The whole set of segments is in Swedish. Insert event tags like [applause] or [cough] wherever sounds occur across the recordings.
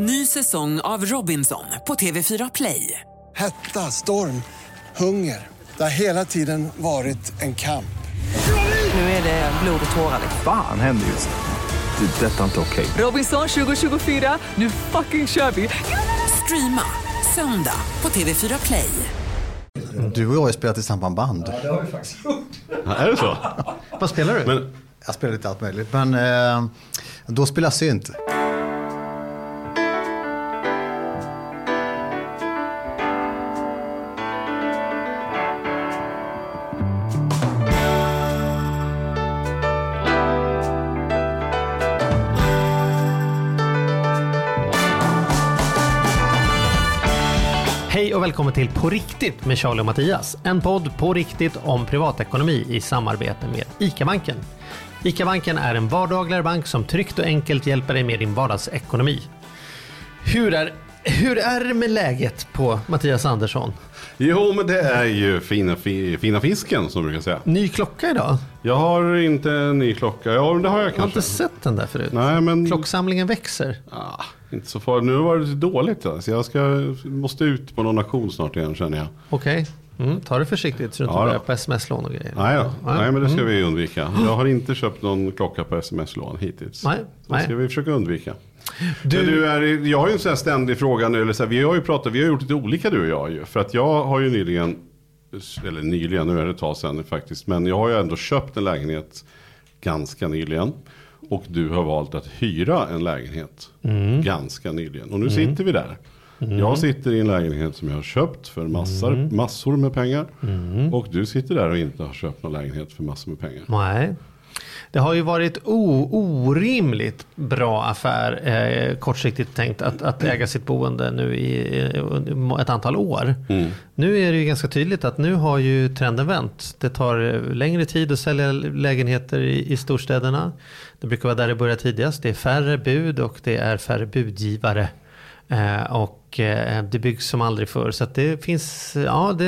Ny säsong av Robinson på TV4 Play. Hetta, storm, hunger. Det har hela tiden varit en kamp. Nu är det blod och tårar. Fan händer just nu. Det. är Detta är inte okej. Robinson 2024, nu fucking kör vi! Streama söndag på TV4 Play. Du och jag har ju spelat i samma band. Ja, är det så? Vad spelar du? Men, Jag spelar lite allt möjligt. Men eh, då spelar jag synt. Till På riktigt med Charlie och Mattias. En podd på riktigt om privatekonomi i samarbete med ICA-banken. ICA-banken är en vardagligare bank som tryggt och enkelt hjälper dig med din vardagsekonomi. Hur är, hur är det med läget på Mattias Andersson? jo, men det är ju fina, fi, fina fisken som brukar säga. Ny klocka idag? Jag har inte en ny klocka. Ja, det har jag Jag har kanske. inte sett den där förut. Nej, men Klocksamlingen växer. ah, inte så farligt. Nu var det lite dåligt. Alltså. Jag ska, måste ut på någon auktion snart igen känner jag. Okej, mm, ta det försiktigt så du inte Ja börjar på sms-lån och grejer. Nej, då. nej men det ska Mm. vi undvika. Jag har inte köpt någon klocka på sms-lån hittills. Nej, Det nej. ska vi försöka undvika. Du- du är, jag har ju en sån här ständig fråga nu. Eller så här, vi har ju pratat, vi har gjort lite olika du och jag ju. För att jag har ju nyligen, eller nyligen, nu är det ett tag sedan faktiskt. Men jag har ju ändå köpt en lägenhet ganska nyligen. Och du har valt att hyra en lägenhet Mm. ganska nyligen. Och nu sitter vi där. Jag sitter i en lägenhet som jag har köpt för massor, Mm. massor med pengar. Och du sitter där och inte har köpt någon lägenhet för massor med pengar. Nej. Det har ju varit orimligt bra affär, eh, kortsiktigt tänkt, att, att äga sitt boende nu i eh, ett antal år. Mm. Nu är det ju ganska tydligt att nu har ju trenden vänt. Det tar eh, längre tid att sälja lägenheter i, i storstäderna. Det brukar vara där det börjar tidigast. Det är färre bud och det är färre budgivare. Eh, och eh, det byggs som aldrig förr. Så det finns, ja det,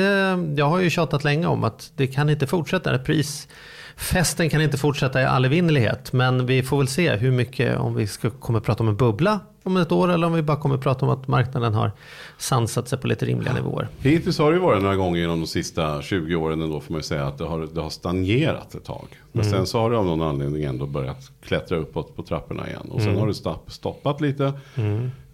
jag har ju tjatat länge om att det kan inte fortsätta. Pris, festen kan inte fortsätta i all evinnerlighet. Men vi får väl se hur mycket, om vi ska, kommer prata om en bubbla om ett år eller om vi bara kommer prata om att marknaden har sansat sig på lite rimliga nivåer. Hittills har det ju varit några gånger genom de sista 20 åren ändå får man ju säga att det har, det har stagnerat ett tag. Men Mm. sen så har det av någon anledning ändå börjat klättra uppåt på trapporna igen. Och sen Mm. har det stopp, stoppat lite.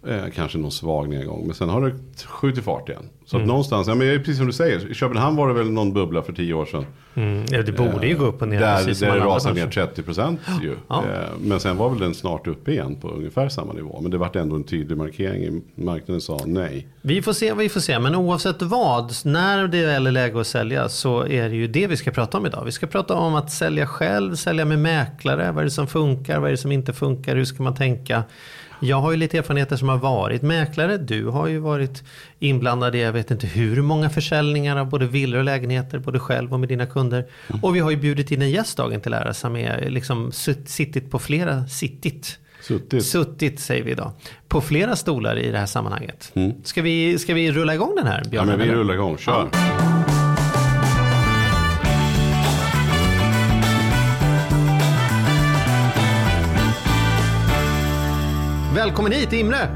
Eh, kanske någon svag nedgång. Men sen har det skjutit fart igen. Så Mm. att någonstans, ja, men precis som du säger. I Köpenhamn var det väl någon bubbla för 10 år sedan. Mm. Ja, det borde ju gå upp och ner. Där, precis där det rasade ner branscher. 30 procent ju. Ja. Eh, Men sen var väl den snart uppe igen på ungefär samma nivå. Men det vart ändå en tydlig markering. Marknaden sa nej. Vi får se, vi får se. Men oavsett vad, när det väl är läge att sälja så är det ju det vi ska prata om idag. Vi ska prata om att sälja själv, sälja med mäklare. Vad är det som funkar, vad är det som inte funkar, hur ska man tänka? Jag har ju lite erfarenheter som har varit mäklare. Du har ju varit inblandad i jag vet inte hur många försäljningar av både villor och lägenheter, både själv och med dina kunder. Och vi har ju bjudit in en gäst dagen till ära som är liksom sutt- sittit på flera, sittit. Suttit. Suttit säger vi idag. På flera stolar i det här sammanhanget. Ska, vi, ska vi rulla igång den här Ja, Björn? men vi rullar igång, kör. Välkommen hit Imre!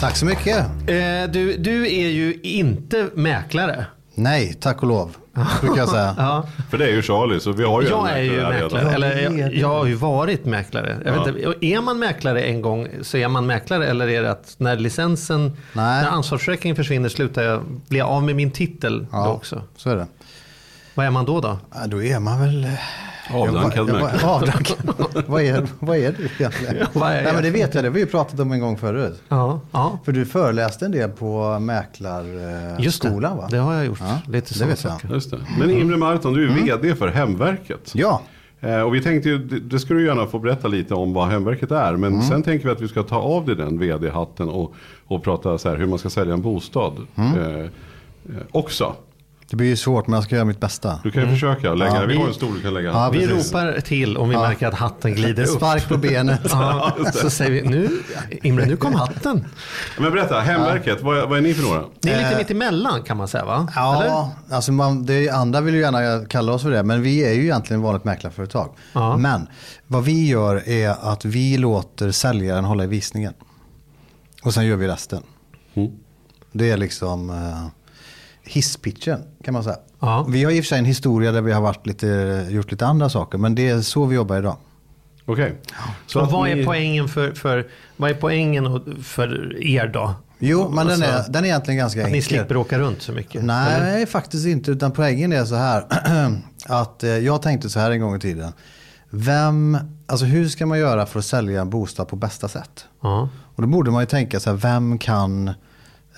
Tack så mycket. Eh, du, du är ju inte mäklare. Nej, tack och lov. Brukar jag säga. [laughs] Ja. För det är ju Charlie, så vi har ju en Jag är ju mäklare, eller Ja, jag, jag har ju varit mäklare. Jag vet inte, är man mäklare en gång så är man mäklare eller är det att när licensen, Nej. när ansvarsförsäkringen försvinner slutar jag, blir jag av med min titel då Ja, också? så är det. Vad är man då då? Ja, då är man väl... Avdankad Ja, vad- är, vad är du egentligen? vad är Nej, men det vet jag, det har vi ju pratat om en gång förut. Ja, ja. För du föreläste en del på Just det, mäklarskolan va? det har jag gjort. Ja, Lite det vet jag. Just det. Men Imre Marton, du är vd för Hemverket. Ja, Eh, och vi tänkte ju, det, det ska du gärna få berätta lite om vad Hemverket är. Men sen tänker vi att vi ska ta av dig den vd-hatten och, och prata så här hur man ska sälja en bostad. Eh, eh, också. Det blir ju svårt men jag ska göra mitt bästa. Du kan ju försöka lägga Ja, det. Vi vi- har en stol du kan lägga. Ja, Vi ropar till om vi märker att hatten glider upp. Spark på benet. [laughs] Ja, så säger vi nu, Imre nu kom hatten. Men berätta, hemverket, vad, är- vad är ni för några? Ni är lite mitt emellan kan man säga va? Eller? Ja, alltså man, det är, andra vill ju gärna kalla oss för det, men vi är ju egentligen vanligt mäklarföretag. Ja. Men vad vi gör är att vi låter säljaren hålla i visningen. Och sen gör vi resten. Mm. Det är liksom uh, hisspitchen kan man säga. Ja. Vi har i och för sig en historia där vi har varit lite, gjort lite andra saker, men det är så vi jobbar idag. Okej. Så att vad ni- är poängen för, för, vad är poängen för er då? Jo, men den är, Alltså, den är egentligen ganska Att enkel. ni slipper åka runt så mycket? eller? Nej, faktiskt inte. Utan poängen är så här. [clears throat] att eh, jag tänkte så här en gång i tiden. Vem, alltså hur ska man göra för att sälja en bostad på bästa sätt? Ja. Och då borde man ju tänka så här, vem kan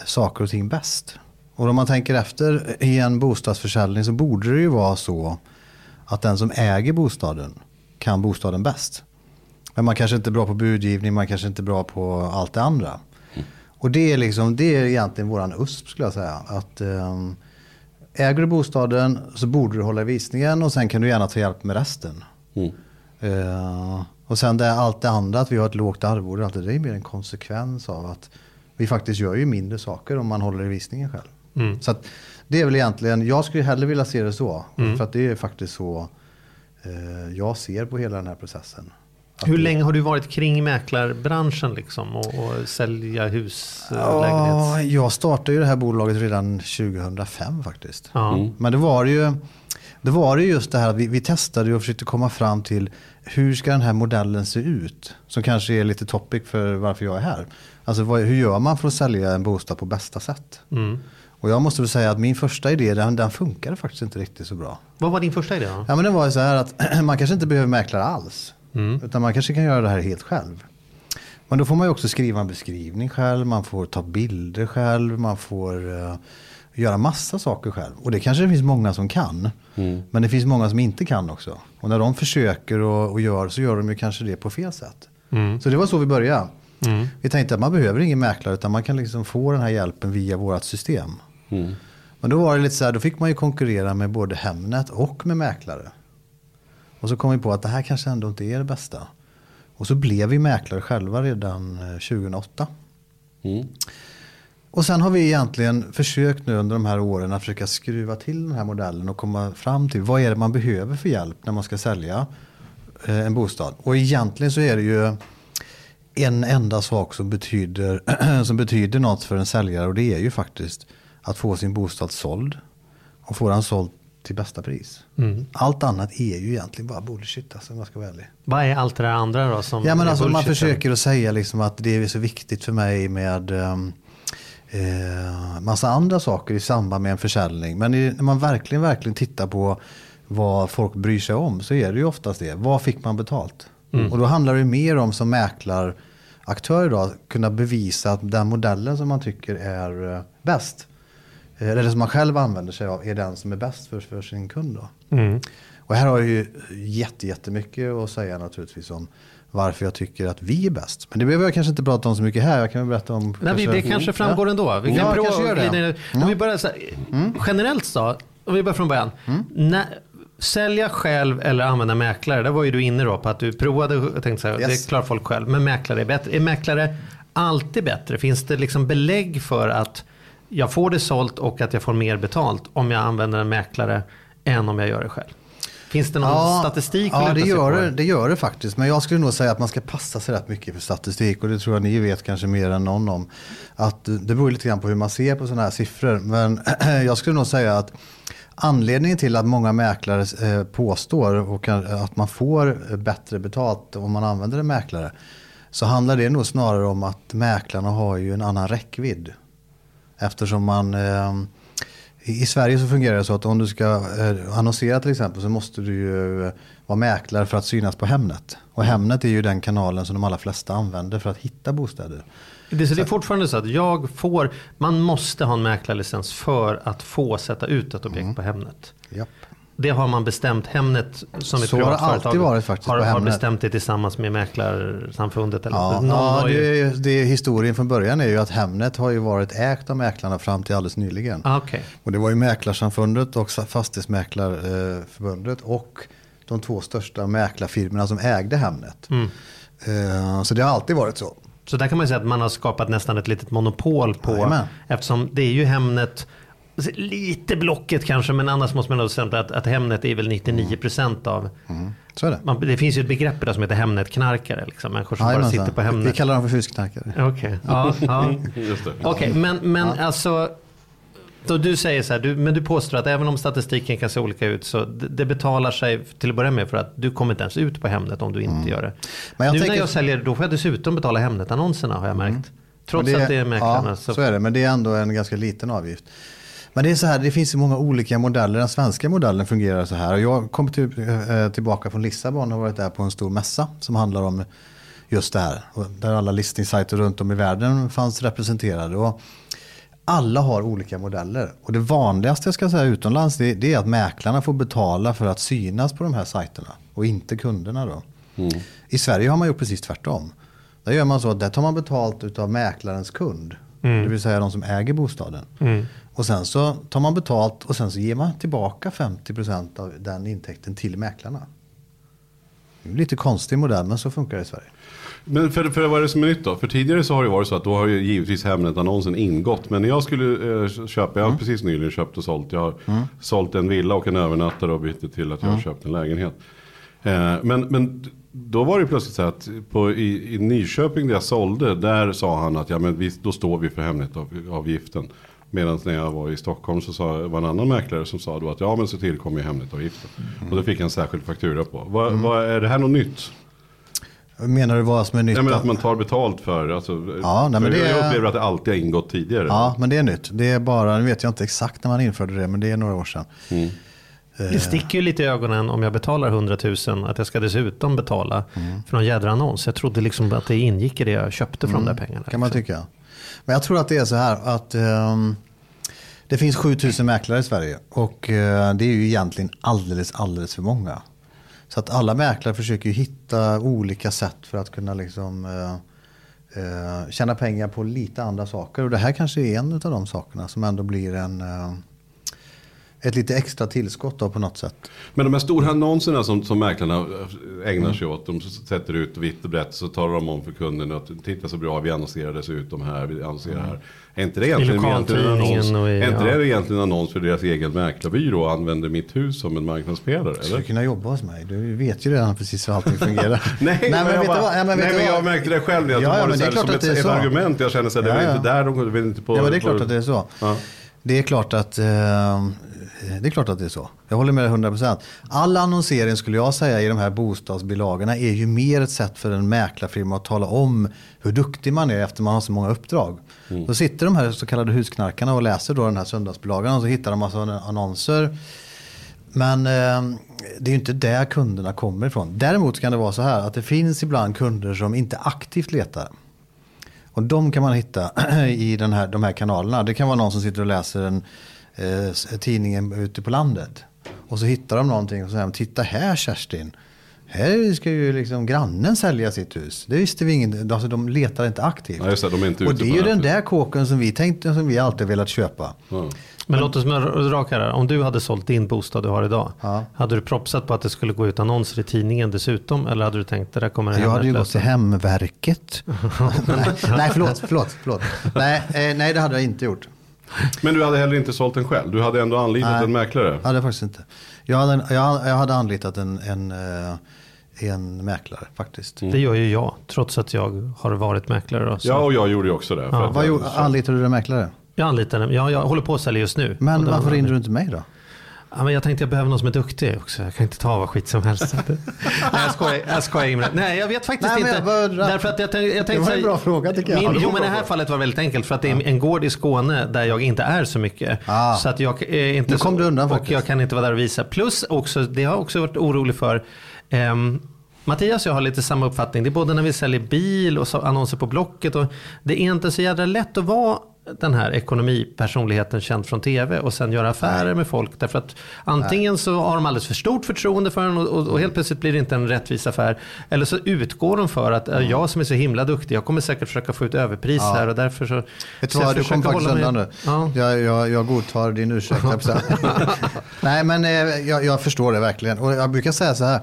saker och ting bäst? Och om man tänker efter i en bostadsförsäljning så borde det ju vara så att den som äger bostaden kan bostaden bäst. Men man kanske inte är bra på budgivning, man kanske inte är bra på allt det andra. Och det är, liksom, det är egentligen våran USP skulle jag säga. Att, ehm, äger du bostaden så borde du hålla i visningen och sen kan du gärna ta hjälp med resten. Mm. Eh, och sen det, allt det andra, att vi har ett lågt arvode, allt det, det är mer en konsekvens av att vi faktiskt gör ju mindre saker om man håller i visningen själv. Mm. Så att det är väl egentligen, jag skulle hellre vilja se det så. För att det är faktiskt så eh, jag ser på hela den här processen. Att Hur länge har du varit kring mäklarbranschen liksom och, och sälja hus, eh, Ja, lägenhets? jag startade ju det här bolaget redan 2005 faktiskt. Mm. Men det var ju, det var ju just det här att vi, vi testade och försökte komma fram till hur ska den här modellen se ut? Som kanske är lite topic för varför jag är här. Alltså vad, hur gör man för att sälja en bostad på bästa sätt? Mm. Och jag måste väl säga att min första idé den, den funkade faktiskt inte riktigt så bra. Vad var din första idé då? Ja men det var så här att [clears throat] man kanske inte behöver mäklare alls. Mm. Utan man kanske kan göra det här helt själv. Men då får man ju också skriva en beskrivning själv, man får ta bilder själv, man får eh, göra massa saker själv. Och det kanske det finns många som kan. Men det finns många som inte kan också. Och när de försöker och, och gör så gör de ju kanske det på fel sätt. Mm. Så det var så vi började. Mm. Vi tänkte att man behöver ingen mäklare utan man kan liksom få den här hjälpen via vårt system. Mm. Men då var det lite så här, då fick man ju konkurrera med både Hemnet och med mäklare. Och så kom vi på att det här kanske ändå inte är det bästa. Och så blev vi mäklare själva redan eh, 2008. Mm. Och sen har vi egentligen försökt nu under de här åren att försöka skruva till den här modellen och komma fram till vad är det man behöver för hjälp när man ska sälja eh, en bostad. Och egentligen så är det ju en enda sak som betyder, [clears throat] som betyder något för en säljare och det är ju faktiskt att få sin bostad såld och få den såld till bästa pris. Mm. Allt annat är ju egentligen bara bullshit alltså, om jag ska vara ärlig. Vad är allt det där andra då? Som Ja men alltså man försöker att säga liksom att det är så viktigt för mig med um, eh, massa andra saker i samband med en försäljning. Men i, när man verkligen, verkligen tittar på vad folk bryr sig om så är det ju oftast det. Vad fick man betalt? Och då handlar det mer om som mäklaraktör idag kunna bevisa att den modellen som man tycker är eh, bäst eller som man själv använder sig av är den som är bäst för, för sin kund. Då. Mm. Och här har jag ju jätte, jättemycket att säga naturligtvis om varför jag tycker att vi är bäst. Men det behöver jag kanske inte prata om så mycket här. Jag kan väl berätta om... Nej, vi- det kanske framgår ändå. Vi kan Ja, prova kanske gör det. Om vi börjar så här, generellt då, om vi börjar från början. När, sälja själv eller använda mäklare, där var ju du inne då på att du provade och tänkte så här, Yes. det klarar folk själv, men mäklare är bättre. Är mäklare alltid bättre? Finns det liksom belägg för att jag får det sålt och att jag får mer betalt om jag använder en mäklare än om jag gör det själv? Finns det någon statistik att Ja, det gör det, det gör det faktiskt. Men jag skulle nog säga att man ska passa sig rätt mycket för statistik. Och det tror jag ni vet kanske mer än någon om. Att det beror lite grann på hur man ser på sådana här siffror. Men [clears throat] jag skulle nog säga att anledningen till att många mäklare eh, påstår att man får bättre betalt om man använder en mäklare. Så handlar det nog snarare om att mäklarna har ju en annan räckvidd. Eftersom man eh, i Sverige så fungerar det så att om du ska eh, annonsera till exempel så måste du ju vara mäklare för att synas på Hemnet. Och Hemnet är ju den kanalen som de allra flesta använder för att hitta bostäder. Det, så det är fortfarande så att jag får, man måste ha en mäklarlicens för att få sätta ut ett objekt Mm. på Hemnet. Japp. Det har man bestämt, Hemnet som ett Så har det privatföretag alltid varit faktiskt har, har bestämt det tillsammans med Mäklarsamfundet. Eller Ja, ja har ju- det, är- det är historien från början är ju att Hemnet har ju varit ägt av mäklarna fram till alldeles nyligen. Ah, okej. Och det var ju Mäklarsamfundet och Fastighetsmäklarförbundet och de två största mäklarfirmorna som ägde Hemnet. Mm. Eh, Så det har alltid varit så. Så där kan man säga att man har skapat nästan ett litet monopol på. Jajamän. Eftersom det är ju Hemnet, lite Blocket kanske, men annars måste man nog säga att, att Hemnet är väl 99% av. Så är det. Man, det finns ju ett begrepp idag som heter Hemnetknarkare. Liksom, människor som bara Jajamensan. sitter på Vi Hemnet. kallar dem för fuskknarkare. Okej, ja, ja. [laughs] Det. Okej, men, men alltså. Då du säger så här, du, men du påstår att även om statistiken kan se olika ut så det, det betalar sig till att börja med för att du kommer inte ens ut på Hemnet om du inte gör det. Mm. Men jag nu tänker- när jag säljer, då får jag dessutom betala Hemnet-annonserna har jag märkt. Trots Men att det är mäklarna. Ja, så är det. Men det är ändå en ganska liten avgift. Men det är så här, det finns ju många olika modeller. Den svenska modellen fungerar så här. Och jag kom till, eh, tillbaka från Lissabon och har varit där på en stor mässa som handlar om just det här. Där alla listingssajter runt om i världen fanns representerade. Och alla har olika modeller. Och det vanligaste jag ska säga utomlands det, det är att mäklarna får betala för att synas på de här sajterna. Och inte kunderna då. I Sverige har man gjort precis tvärtom. Där gör man så att där tar man betalt av mäklarens kund. Det vill säga de som äger bostaden. Och sen så tar man betalt och sen så ger man tillbaka 50% av den intäkten till mäklarna. Det är lite konstig modell men så funkar det i Sverige. Men för, för vad är det som är nytt då? För tidigare så har det varit så att då har ju givetvis Hemnet-annonsen ingått. Men när jag skulle eh, köpa, jag har precis nyligen köpt och sålt. Jag har sålt en villa och en övernattare och bytt till att jag har köpt en lägenhet. Eh, men, men då var det plötsligt så att på, i, i Nyköping där jag sålde, där sa han att ja, men vi, då står vi för Hemnet-avgiften. Medan när jag var i Stockholm så sa, var en annan mäklare som sa då att ja men så tillkommer ju Hemnet-avgiften. Och då fick jag en särskild faktura på. Vad, vad, är det här något nytt? Menar du vad som är nytt? Ja, men att man tar betalt för, alltså, Ja, nej, men för det jag är- upplever att det alltid har ingått tidigare. Ja, men det är nytt. Det är bara, nu vet jag inte exakt när man införde det, men det är några år sedan. Det sticker ju lite i ögonen om jag betalar 100 000 att jag ska dessutom betala Mm. för någon jädra annons. Jag trodde liksom att det ingick i det jag köpte för de där pengarna. Mm. Kan man liksom. tycka. Men jag tror att det är så här att ehm, det finns 7000 mäklare i Sverige. Och eh, det är ju egentligen alldeles, alldeles för många. Så att alla mäklare försöker ju hitta olika sätt för att kunna liksom eh, eh, tjäna pengar på lite andra saker. Och det här kanske är en av de sakerna som ändå blir en, ett lite extra tillskott då på något sätt. Men de här stora annonserna som, som mäklarna ägnar sig åt. De sätter ut vitt och brett så talar de om för kunden att titta så bra vi annonserar dessutom här, vi annonserar här. Är inte det egentligen, egentligen en annons, i- är inte ja. det egentligen en annons för deras egen mäklarbyrå och använder mitt hus som en marknadspelare? Skulle du Eller? kunna jobba hos mig? Du vet ju redan precis hur allting fungerar. [laughs] Nej, men, jag, bara, vad? Ja, men nej, men jag märkte det själv. Jag Ja, ja, det det är här klart som att ett, det är ett så. argument. Jag kände så här, det var Ja, ja. inte där de vill inte på. Ja, men det är på- klart att det är så. Ja. Det är klart att, eh, det är klart att det är så. Jag håller med dig 100%. All annonsering skulle jag säga i de här bostadsbilagorna är ju mer ett sätt för en mäklarfirma att tala om hur duktig man är efter man har så många uppdrag. Då sitter de här så kallade husknarkarna och läser då den här söndagsbilagan och så hittar de massa annonser. Men eh, det är ju inte där kunderna kommer ifrån. Däremot kan det vara så här att det finns ibland kunder som inte aktivt letar. Och de kan man hitta [clears throat] i den här, de här kanalerna. Det kan vara någon som sitter och läser en eh, tidningen ute på landet. Och så hittar de någonting och säger, titta här Kerstin. Här ska ju liksom grannen sälja sitt hus. Det visste vi ingen, alltså de letar inte aktivt. Ja, just det, de är inte och det är ju den där kåken som vi tänkte, som vi alltid velat köpa. Ja. Men låt oss vara raka här. Om du hade sålt din bostad du har idag. Ja. Hade du propsat på att det skulle gå ut annonser i tidningen dessutom? Eller hade du tänkt det där kommer Jag hade ju gått till? Hemverket. nej, [laughs] nej, förlåt, förlåt, förlåt. Nej, eh, nej, det hade jag inte gjort. Men du hade heller inte sålt den själv? Du hade ändå anlitat Nej. en mäklare? hade jag faktiskt inte. Jag hade, jag, jag hade anlitat en, en, eh, en mäklare faktiskt. Det gör ju jag. Trots att jag har varit mäklare. Då, så. Ja, och jag gjorde ju också det. för Ja. att Vad jag- gjorde, anlitade du en mäklare? Jag anlitar den. Ja, jag håller på att sälja just nu. Men varför ringde du inte mig då? Ja, men jag tänkte jag behöver någon som är duktig också. Jag kan inte ta vad skit som helst. [laughs] Nej, jag skojar, jag skojar Imre. Nej, jag vet faktiskt Nej, inte. bara- Därför att jag, tänkte- jag tänkte Det var en bra fråga, tycker jag. Min, Ja, det var jo, en men i det här fallet var väldigt enkelt. För att det är en gård i Skåne där jag inte är så mycket. Ah. Så att jag är inte Nu kom så, du undan Och faktiskt. jag kan inte vara där och visa. Plus också, det har jag också varit orolig för. Ehm, Mattias och jag har lite samma uppfattning. Det är både när vi säljer bil och annonser på Blocket. Och det är inte så jädra lätt att vara den här ekonomipersonligheten känd från tv och sen göra affärer med folk. Därför att antingen så har de alldeles för stort förtroende för en och, och, och helt plötsligt blir det inte en rättvis affär. Eller så utgår de för att mm. jag som är så himla duktig, jag kommer säkert försöka få ut överpris ja. här och därför så... Vet du vad, du kom faktiskt undan nu. Ja. Jag, jag, jag godtar din ursäkt. [laughs] Nej men eh, jag, jag förstår det verkligen. Och jag brukar säga så här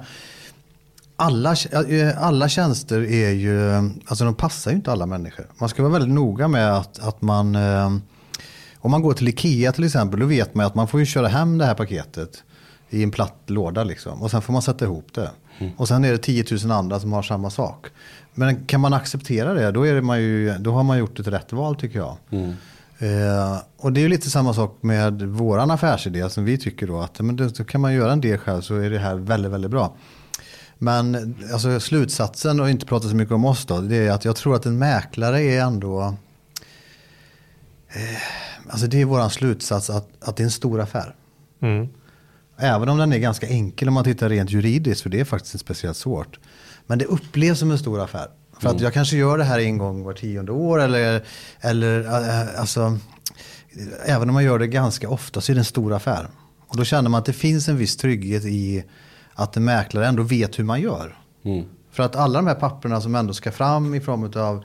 alla, eh, alla tjänster är ju, alltså de passar ju inte alla människor. Man ska vara väldigt noga med att, att man, eh, om man går till Ikea till exempel, då vet man att man får ju köra hem det här paketet i en platt låda liksom. Och sen får man sätta ihop det. Mm. Och sen är det 10 000 andra som har samma sak. Men kan man acceptera det, då, är man ju, då har man gjort ett rätt val tycker jag. Mm. Eh, och det är ju lite samma sak med våran affärsidé som vi tycker då att men då kan man göra en del själv så är det här väldigt, väldigt bra. Men alltså, slutsatsen, och inte prata så mycket om oss då, det är att jag tror att en mäklare är ändå... Eh, alltså det är vår slutsats att, att det är en stor affär. Mm. Även om den är ganska enkel om man tittar rent juridiskt, för det är faktiskt inte speciellt svårt. Men det upplevs som en stor affär. För mm. att jag kanske gör det här en gång var tionde år eller, eller äh, alltså, även om man gör det ganska ofta så är det en stor affär. Och då känner man att det finns en viss trygghet i att en mäklare ändå vet hur man gör. Mm. För att alla de här papperna som ändå ska fram i form av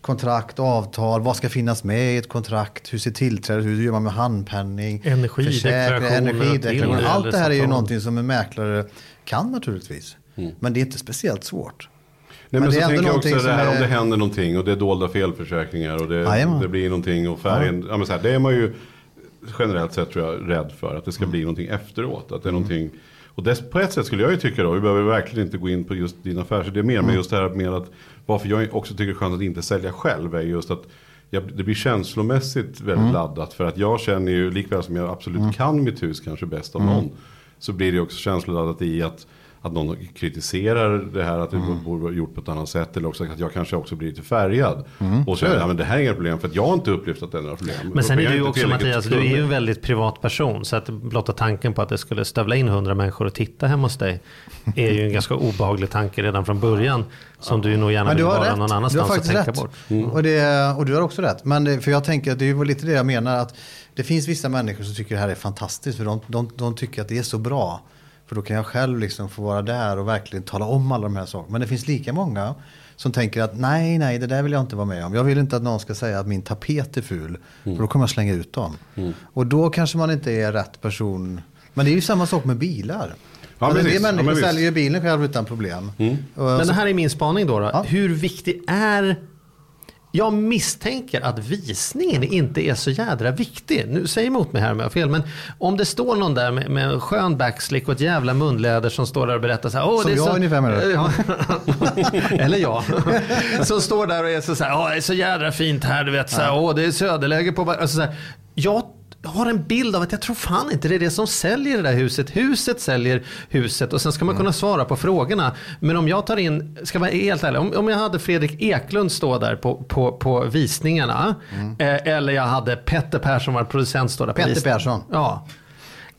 kontrakt, avtal, vad ska finnas med i ett kontrakt, hur ser tillträdet hur gör man med handpenning, energideklarationer, energideklaration. Allt det här är ju någonting som en mäklare kan naturligtvis. Mm. Men det är inte speciellt svårt. Nej, men, men så tänker jag också det här är... om det händer någonting och det är dolda felförsäkringar och det, det blir någonting och färgen. Ja. ja. men så här, det är man ju generellt sett tror jag rädd för att det ska mm. bli någonting efteråt. Att det är mm. någonting och dess, på ett sätt skulle jag ju tycka då, vi behöver verkligen inte gå in på just din affärsidé mer, mm. men just det här med att varför jag också tycker det är skönt att inte sälja själv är just att jag, det blir känslomässigt väldigt mm. laddat. För att jag känner ju, likväl som jag absolut mm. kan mitt hus kanske bäst av mm. någon, så blir det också känsloladdat i att att någon kritiserar det här att det mm. borde vara gjort på ett annat sätt. Eller också att jag kanske också blir lite färgad. Mm. Och säger, ja men det här är inga problem för att jag har inte upplevt att det är några problem. Men sen är du ju också Mattias, du är ju en väldigt privat person. Så att blotta tanken på att det skulle stövla in hundra människor och titta hemma hos dig. Är ju en [laughs] ganska obehaglig tanke redan från början. Som du nog gärna vill vara rätt. någon annanstans och tänka rätt. bort. Mm. Och, det, och du har också rätt. Men det, för jag tänker att det är lite det jag menar. att Det finns vissa människor som tycker det här är fantastiskt. För de, de, de tycker att det är så bra. För då kan jag själv liksom få vara där och verkligen tala om alla de här sakerna. Men det finns lika många som tänker att nej, nej, det där vill jag inte vara med om. Jag vill inte att någon ska säga att min tapet är ful. Mm. För då kommer jag slänga ut dem. Mm. Och då kanske man inte är rätt person. Men det är ju samma sak med bilar. Ja, alltså, det människor ja, säljer ju bilen själv utan problem. Mm. Men det här är min spaning då. då. Ja. Hur viktig är jag misstänker att visningen inte är så jädra viktig. Nu säg emot mig här om jag har fel. Men om det står någon där med, med en skön backslick och ett jävla munläder som står där och berättar så här. Åh, som det är jag så... ungefär med det. [laughs] Eller jag. [laughs] som står där och är så, så här. Åh, det är så jädra fint här. Du vet. Så här, Åh, det är söderläge på... Alltså, så här. Jag jag har en bild av att jag tror fan inte det är det som säljer det där huset. Huset säljer huset och sen ska man kunna svara på frågorna. Men om jag tar in, ska vara helt ärlig, om, om jag hade Fredrik Eklund stå där på, på, på visningarna. Mm. Eh, eller jag hade Petter Persson, var producent, stå där på Petter. Persson. Ja.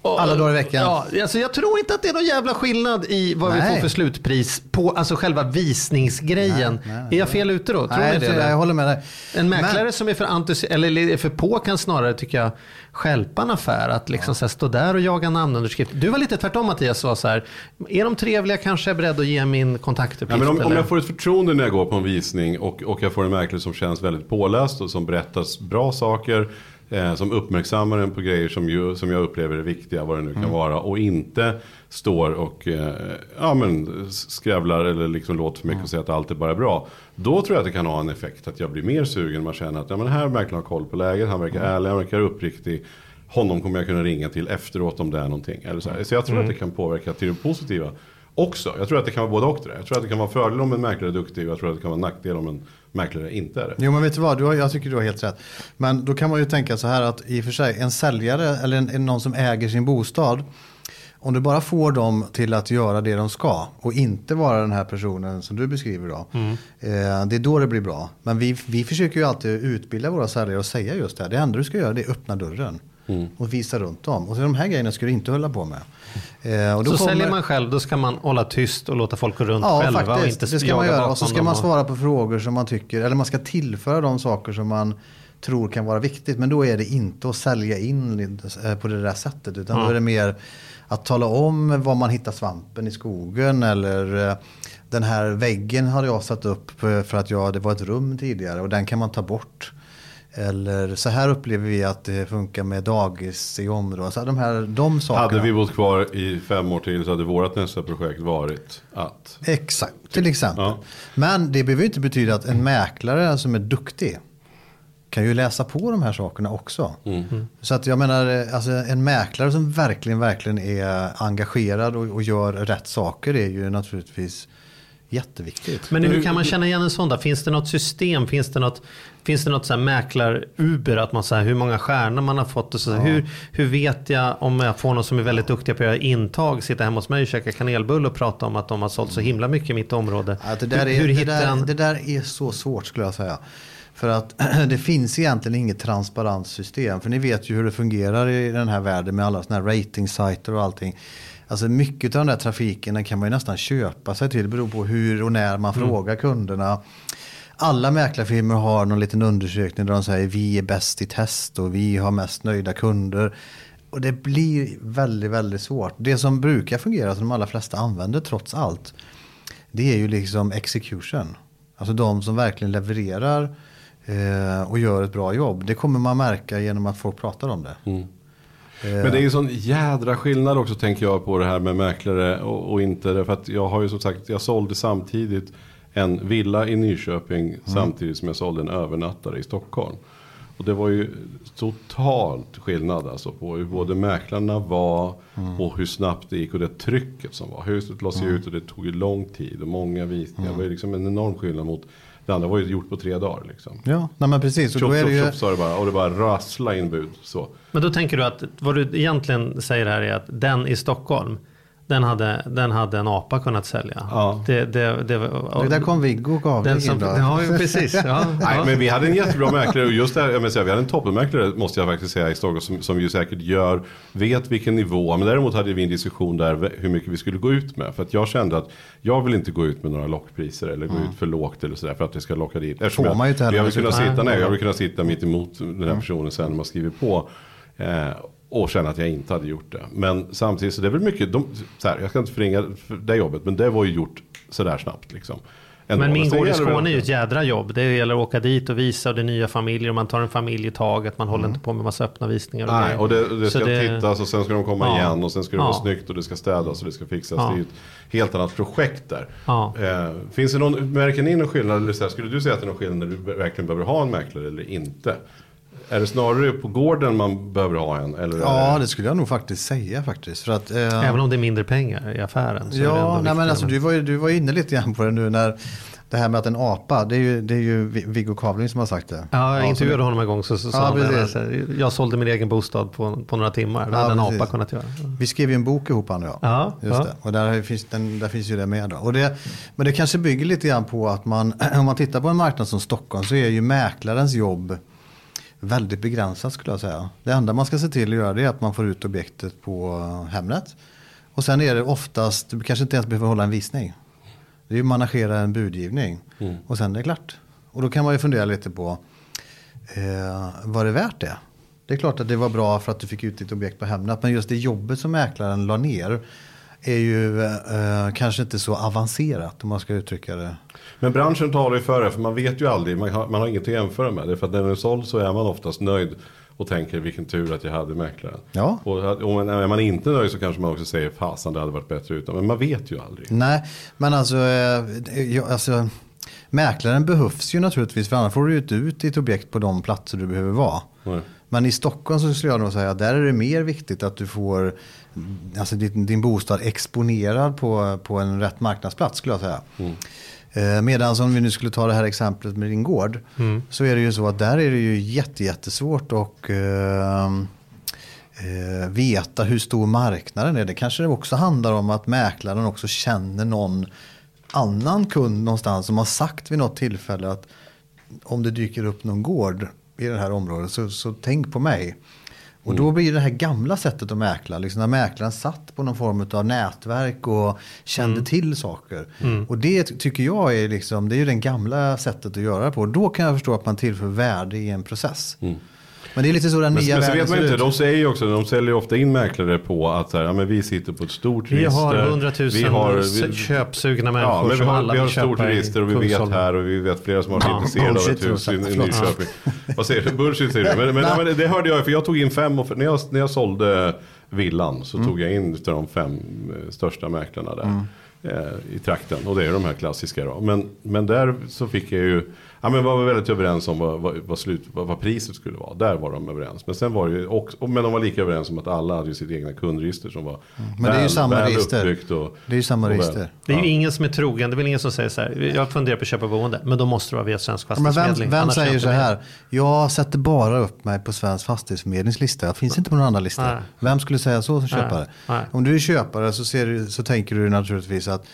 Alla dagar i veckan. Ja, alltså jag tror inte att det är någon jävla skillnad i vad nej. vi får för slutpris på alltså själva visningsgrejen. Nej, nej, är jag fel ute då? Tror nej, det? Jag, jag håller med dig. En mäklare Men... som är för, entusi- eller är för på kan snarare tycker jag skälpa en affär. Att liksom ja. så här, stå där och jaga namnunderskrift. Du var lite tvärtom Mattias. Var så här, är de trevliga kanske är jag beredd att ge min kontaktuppgift. Ja, men om, om, jag får ett förtroende när jag går på en visning och, och jag får en mäklare som känns väldigt påläst och som berättar bra saker Eh, som uppmärksammar en på grejer som, ju, som jag upplever är viktiga, vad det nu kan mm. vara. Och inte står och eh, ja, men, skrävlar eller liksom låter för mycket mm. och säger att allt är bara bra. Då tror jag att det kan ha en effekt att jag blir mer sugen. Man känner att ja, men här verkar ha koll på läget, han verkar mm. ärlig, han verkar uppriktig. Honom kommer jag kunna ringa till efteråt om det är någonting. Eller så, här. så jag tror mm. att det kan påverka till det positiva också. Jag tror att det kan vara både och det. Jag tror att det kan vara fördel om en mäklare är duktig och jag tror att det kan vara nackdel om en mäklare inte är det. Jo men vet du vad, du har, jag tycker du har helt rätt. Men då kan man ju tänka så här att i och för sig en säljare eller en, en, någon som äger sin bostad. Om du bara får dem till att göra det de ska och inte vara den här personen som du beskriver då. Mm. Eh, det är då det blir bra. Men vi, vi försöker ju alltid utbilda våra säljare och säga just det här. Det enda du ska göra det är öppna dörren. Mm. Och visa runt dem. Och de här grejerna ska du inte hålla på med. Eh, så kommer... säljer man själv då ska man hålla tyst och låta folk gå runt ja, själva faktiskt, och inte det ska man göra. Och så ska man svara på frågor som man tycker, eller man ska tillföra de saker som man tror kan vara viktigt. Men då är det inte att sälja in eh, på det där sättet. Utan Ja. då är det mer att tala om var man hittar svampen i skogen. Eller eh, den här väggen hade jag satt upp för att jag, det var ett rum tidigare och den kan man ta bort. Eller så här upplever vi att det funkar med dagis i området. Så de här de sakerna. Hade vi bott kvar i fem år till så hade vårt nästa projekt varit att. Exakt, till exempel. Ja. Men det behöver inte betyda att en mäklare som är duktig kan ju läsa på de här sakerna också. Mm. Så att jag menar, alltså en mäklare som verkligen, verkligen är engagerad och, och gör rätt saker är ju naturligtvis jätteviktigt. Men hur kan man känna igen en sån då? Finns det något system? Finns det något, finns det något så här mäklar-Uber? Att man säger hur många stjärnor man har fått? Och så, hur, hur vet jag om jag får någon som är väldigt duktiga på att göra intag, sitta hemma hos mig och käka kanelbulle och prata om att de har sålt så himla mycket i mitt område? Ja, det, där hur, är, hur det, där, det där är så svårt skulle jag säga. För att [clears throat] det finns egentligen inget transparent system. För ni vet ju hur det fungerar i den här världen med alla sådana här ratingsajter och allting. Alltså mycket av den där trafiken den kan man ju nästan köpa sig till. Det beror på hur och när man frågar kunderna. Alla mäklarfirmor har någon liten undersökning där de säger vi är bäst i test och vi har mest nöjda kunder. Och det blir väldigt, väldigt svårt. Det som brukar fungera, som de allra flesta använder trots allt, det är ju liksom execution. Alltså de som verkligen levererar eh, och gör ett bra jobb. Det kommer man märka genom att folk pratar om det. Mm. Men det är ju sån jädra skillnad också tänker jag på det här med mäklare och, och inte. Därför att jag har ju som sagt, jag sålde samtidigt en villa i Nyköping samtidigt som jag sålde en övernattare i Stockholm. Och det var ju totalt skillnad alltså på hur både mäklarna var och hur snabbt det gick och det trycket som var. Huset lades ju ut och det tog ju lång tid och många visningar. Det var ju liksom en enorm skillnad mot det andra var ju gjort på tre dagar liksom. Ja, nej men precis. Och då är det ju... sa det bara och det bara rassla in bud så. Men då tänker du att vad du egentligen säger här är att den i Stockholm den hade, den hade en apa kunnat sälja. Ja. Det, det, det, Det där kom Viggo och gav den som, då. Ja, precis. Ja, [laughs] Nej, ja. men vi hade en jättebra mäklare och just det här, jag säga, vi hade en toppenmäklare måste jag faktiskt säga i Stockholm som, som ju säkert gör, vet vilken nivå, men däremot hade vi en diskussion där hur mycket vi skulle gå ut med. För att jag kände att jag vill inte gå ut med några lockpriser eller gå ut för lågt eller sådär för att det ska locka dit. Eftersom Får man ju inte jag, jag vill kunna sitta, nej, Nej. jag vill kunna sitta mitt emot den här personen sen när man skriver på. Eh, och känna att jag inte hade gjort det. Men samtidigt så det är väl mycket, de, så här, jag ska inte förringa för det jobbet, men det var ju gjort sådär snabbt liksom. Ändå. Men min gård i Skåne är ju ett jädra jobb. Det gäller att åka dit och visa och det är nya familjer och man tar en familj i taget. Man håller inte på med massa öppna visningar. Och Nej, och det, det Så ska det- tittas och sen ska de komma Ja. igen och sen ska det Ja. vara snyggt och det ska städas och det ska fixas. Ja. Det är ju ett helt annat projekt där. Eh, finns det någon, märker ni någon skillnad? Eller så här, skulle du säga att det är någon skillnad när du verkligen behöver ha en mäklare eller inte? Är det snarare på gården man behöver ha en? Eller Ja, det skulle jag nog faktiskt säga faktiskt. För att, eh, Även om det är mindre pengar i affären. Så är det ändå Ja, nej, men alltså, du, var ju, du var inne lite grann på det nu när det här med att en apa, det är ju, det är ju Vi- Viggo Kavling som har sagt det. Ja, jag intervjuade det- honom en gång så, så sa Ja, han det. Alltså, Jag sålde min egen bostad på, på några timmar. Det Ja, hade en precis. apa kunnat göra. Vi skrev ju en bok ihop han och jag. Ja, Just ja. det. Och där finns, den, där finns ju det med. Då. Och det, men det kanske bygger lite grann på att man, om man tittar på en marknad som Stockholm så är ju mäklarens jobb väldigt begränsat skulle jag säga. Det enda man ska se till att göra det är att man får ut objektet på Hemnet. Och sen är det oftast, du kanske inte ens behöver hålla en visning. Det är ju managera en budgivning. Och sen är det klart. Och då kan man ju fundera lite på, eh, var det värt det? Det är klart att det var bra för att du fick ut ditt objekt på Hemnet. Men just det jobbet som mäklaren la ner är ju eh, kanske inte så avancerat om man ska uttrycka det. Men branschen talar ju för det, för man vet ju aldrig, man har, man har inget att jämföra med. Det för att när den är såld så är man oftast nöjd och tänker vilken tur att jag hade mäklaren. Ja. Och, och är man inte nöjd så kanske man också säger fasen det hade varit bättre utan. Men man vet ju aldrig. Nej, men alltså, eh, jag, alltså mäklaren behövs ju naturligtvis för annars får du ju inte ut ditt objekt på de platser du behöver vara. Nej. Men i Stockholm så skulle jag nog säga att där är det mer viktigt att du får alltså din, din bostad exponerad på, på en rätt marknadsplats skulle jag säga. Eh, Medan om vi nu skulle ta det här exemplet med din gård så är det ju så att där är det ju jätte, jättesvårt att eh, eh, veta hur stor marknaden är. Det kanske det också handlar om att mäklaren också känner någon annan kund någonstans som har sagt vid något tillfälle att om det dyker upp någon gård i det här området så, så tänk på mig. Och då blir det här gamla sättet att mäkla, liksom när mäklaren satt på någon form av nätverk och kände Mm. till saker. Och det tycker jag är liksom, det är ju det gamla sättet att göra det på. Då kan jag förstå att man tillför värde i en process. Men det är lite så den Men, nya men världen vet man inte, ut. de säger ju också, de säljer ofta in mäklare på att så här, ja, men vi sitter på ett stort Vi register. har 100 000 vi har, vi, köpsugna människor Ja, men vi som har, alla vi har ett stort register och vi vet här och vi vet flera som har varit Ja, intresserade av ett hus i. Nyköping. Vad säger du? Bullshit säger du. Men, men, men det hörde jag, för jag tog in fem, och, när, jag, när jag sålde villan så Mm. tog jag in de fem eh, största mäklarna där. Mm. eh, I trakten. Och det är de här klassiska då. Men, men där så fick jag ju, ja men var vi väldigt överens om vad, vad, vad, slut, vad, vad priset skulle vara. Där var de överens. Men sen var det ju också, men de var lika överens om att alla hade ju sitt egna kundregister som var Mm. Men det är ju samma väl register. Och, Det är ju samma och väl- register. Det är ju Ja. ingen som är trogen. Det är väl ingen som säger så här. Jag funderar på att köpa boende. Men då måste det vara via Svensk Ja, Men Fastighetsförmedling. vem, vem säger så här? Jag sätter bara upp mig på Svensk Fastighetsförmedlings lista. Jag finns inte på någon annan lista. Nej. Vem skulle säga så som köpare? Nej. Om du är köpare så, ser du, så tänker du naturligtvis att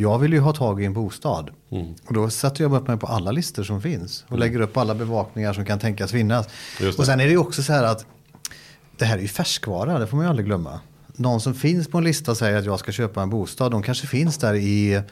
jag vill ju ha tag i en bostad. Mm. Och då sätter jag upp mig på alla listor som finns. Och lägger upp alla bevakningar som kan tänkas finnas. Och sen är det ju också så här att det här är ju färskvara, det får man ju aldrig glömma. Någon som finns på en lista säger att jag ska köpa en bostad. De kanske finns där i,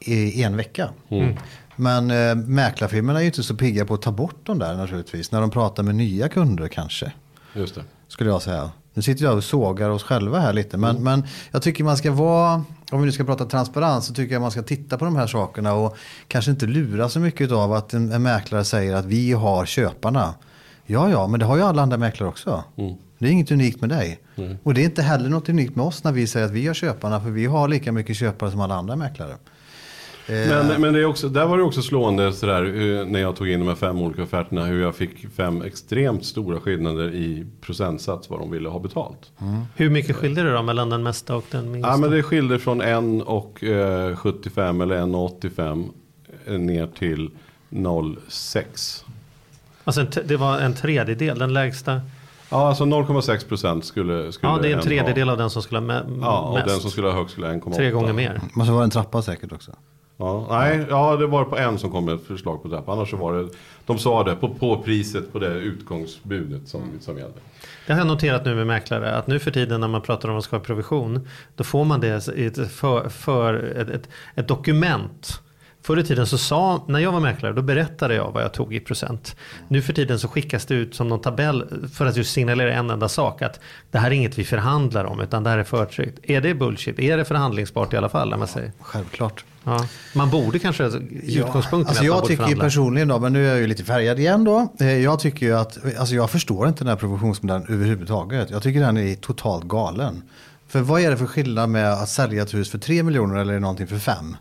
i en vecka. Mm. Men eh, mäklarfirmorna är ju inte så pigga på att ta bort dem där naturligtvis. När de pratar med nya kunder kanske. Just det. Skulle jag säga. Nu sitter jag och sågar oss själva här lite. Men, men jag tycker man ska vara, om vi nu ska prata transparens, så tycker jag man ska titta på de här sakerna. Och kanske inte lura så mycket av att en, en mäklare säger att vi har köparna. Ja, ja, men det har ju alla andra mäklare också. Det är inget unikt med dig. Och det är inte heller något unikt med oss när vi säger att vi har köparna. För vi har lika mycket köpare som alla andra mäklare. Eh, Men, men det är också, där var det också slående sådär, eh, när jag tog in de här fem olika offerterna. Hur jag fick fem extremt stora skillnader i procentsats vad de ville ha betalt. Hur mycket skiljer det då mellan den mesta och den minsta? Ja men det skilde från 1 och eh, 75 eller 1,85 eh, ner till 0,6. Alltså en det var en tredjedel, den lägsta. Ja alltså 0,6 procent skulle, skulle Ja, det är en en tredjedel ha. av den som skulle ha me- Ja och mest. den som skulle ha högst skulle ha 1,8. Tre gånger mer. Men så var det en trappa säkert också. Ja, nej, ja det var på en som kom med ett förslag på trappan. Annars så var det, de sa det på, på priset på det utgångsbudet som, som gällde. Det har jag noterat nu med mäklare att nu för tiden när man pratar om att ska ha provision då får man det i ett, för, för ett, ett, ett dokument. Förr i tiden så sa, när jag var mäklare, då berättade jag vad jag tog i procent. Nu för tiden så skickas det ut som någon tabell för att just signalera en enda sak. Att det här är inget vi förhandlar om utan det här är förtryckt. Är det bullshit? Är det förhandlingsbart i alla fall? När man, säger? Självklart. Ja. man borde kanske, utgångspunkten alltså är att man jag borde tycker ju personligen då, men nu är jag ju lite färgad igen då. Eh, Jag tycker ju att, alltså jag förstår inte den här provisionsmodellen överhuvudtaget. Jag tycker den är totalt galen. För vad är det för skillnad med att sälja ett hus för 3 miljoner eller någonting för 5?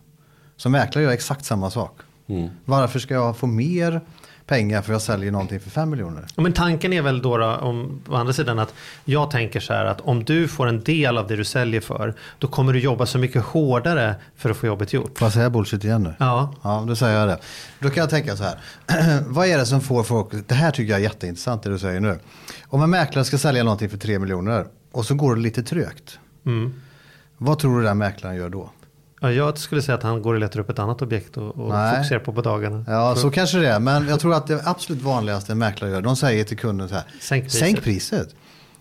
Som mäklare gör jag exakt samma sak. Mm. Varför ska jag få mer pengar för jag säljer någonting för 5 miljoner? Ja, Men tanken är väl då, då om, å andra sidan att jag tänker så här att om du får en del av det du säljer för då kommer du jobba så mycket hårdare för att få jobbet gjort. Får jag säga bullshit igen nu? Ja, Ja, då säger jag det. Då kan jag tänka så här. [clears throat] Vad är det som får folk, det här tycker jag är jätteintressant det du säger nu. Om en mäklare ska sälja någonting för 3 miljoner och så går det lite trögt. mm. Vad tror du den mäklaren gör då? Ja, jag skulle säga att han går och letar upp ett annat objekt och, och Nej. fokuserar på på dagarna. Ja, så kanske det är. Men jag tror att det absolut vanligaste en mäklare gör, de säger till kunden så här. Sänk priset. Sänk priset.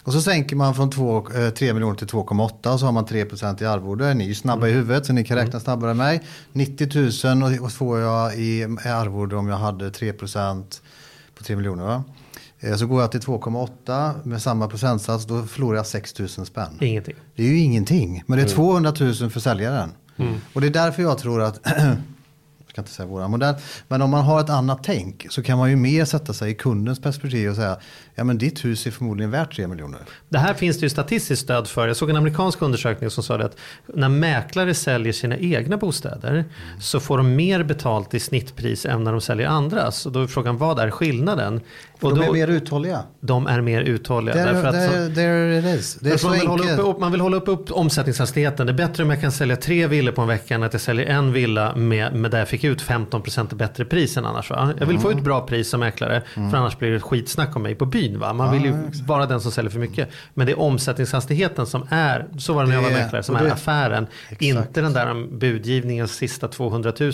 Och så sänker man från 2, eh, 3 miljoner till 2,8 och så har man 3% i arvode. Ni är ju snabba i huvudet så ni kan räkna snabbare än mig. 90 000 och- får jag i arvode om jag hade 3% på 3 miljoner. Va? Eh, Så går jag till 2,8 med samma procentsats då förlorar jag 6 000 spänn. Ingenting. Det är ju ingenting. Men det är 200 000 för säljaren. Och det är därför jag tror att, [clears throat] jag ska inte säga våran modell, men om man har ett annat tänk så kan man ju mer sätta sig i kundens perspektiv och säga, ja men ditt hus är förmodligen värt 3 miljoner. Det här finns det ju statistiskt stöd för. Jag såg en amerikansk undersökning som sa det att när mäklare säljer sina egna bostäder så får de mer betalt i snittpris än när de säljer andras. Och då är frågan vad är skillnaden? Och de då, är mer uthålliga. de är mer uthålliga. There, därför att there, there it is. Det är så man, vill hålla upp, man vill hålla upp, upp omsättningshastigheten. Det är bättre om jag kan sälja tre villor på en vecka än att jag säljer en villa med, med där jag fick ut 15% bättre pris än annars. Va? Jag vill få ut bra pris som mäklare för annars blir det skitsnack om mig på byn. Va? Man vill ju vara den som säljer för mycket. Men det är omsättningshastigheten som är, så var det när jag var mäklare, som är affären. Exakt. Inte den där budgivningens sista 200 000.